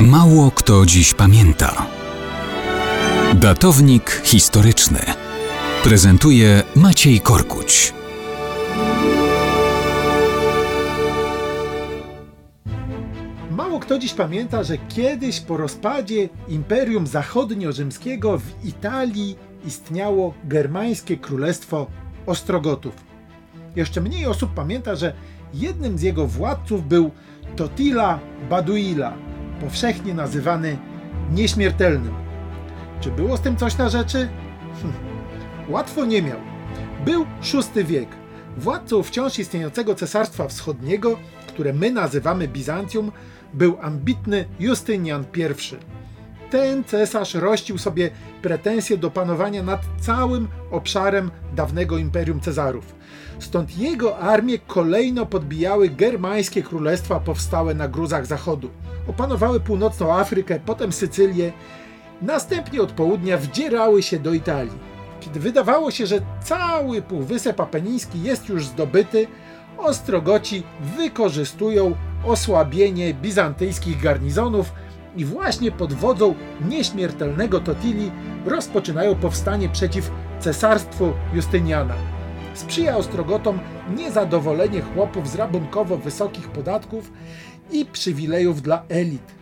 Mało kto dziś pamięta. Datownik historyczny prezentuje Maciej Korkuć. Mało kto dziś pamięta, że kiedyś po rozpadzie Imperium Zachodnio-Rzymskiego w Italii istniało germańskie królestwo Ostrogotów. Jeszcze mniej osób pamięta, że jednym z jego władców był Totila Baduila, powszechnie nazywany nieśmiertelnym. Czy było z tym coś na rzeczy? Hm. Łatwo nie miał. Był VI wiek. Władcą wciąż istniejącego Cesarstwa Wschodniego, które my nazywamy Bizancjum, był ambitny Justynian I. Ten cesarz rościł sobie pretensje do panowania nad całym obszarem dawnego Imperium Cezarów. Stąd jego armie kolejno podbijały germańskie królestwa powstałe na gruzach zachodu. Opanowały północną Afrykę, potem Sycylię, następnie od południa wdzierały się do Italii. Kiedy wydawało się, że cały Półwysep Apeniński jest już zdobyty, Ostrogoci wykorzystują osłabienie bizantyjskich garnizonów i właśnie pod wodzą nieśmiertelnego Totili rozpoczynają powstanie przeciw cesarstwu Justyniana. Sprzyja Ostrogotom niezadowolenie chłopów z rabunkowo wysokich podatków i przywilejów dla elit.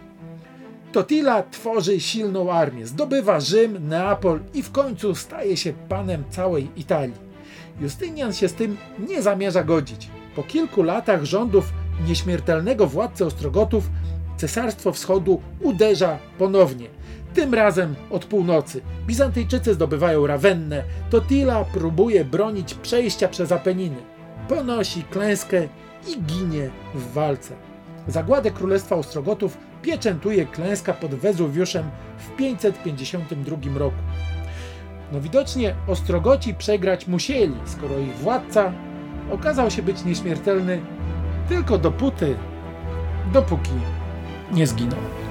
Totila tworzy silną armię, zdobywa Rzym, Neapol i w końcu staje się panem całej Italii. Justynian się z tym nie zamierza godzić. Po kilku latach rządów nieśmiertelnego władcy Ostrogotów Cesarstwo Wschodu uderza ponownie. Tym razem od północy. Bizantyjczycy zdobywają Rawennę. Totila próbuje bronić przejścia przez Apeniny. Ponosi klęskę i ginie w walce. Zagładę Królestwa Ostrogotów pieczętuje klęska pod Wezuwiuszem w 552 roku. No widocznie Ostrogoci przegrać musieli, skoro ich władca okazał się być nieśmiertelny tylko dopóty, dopóki nie zginął.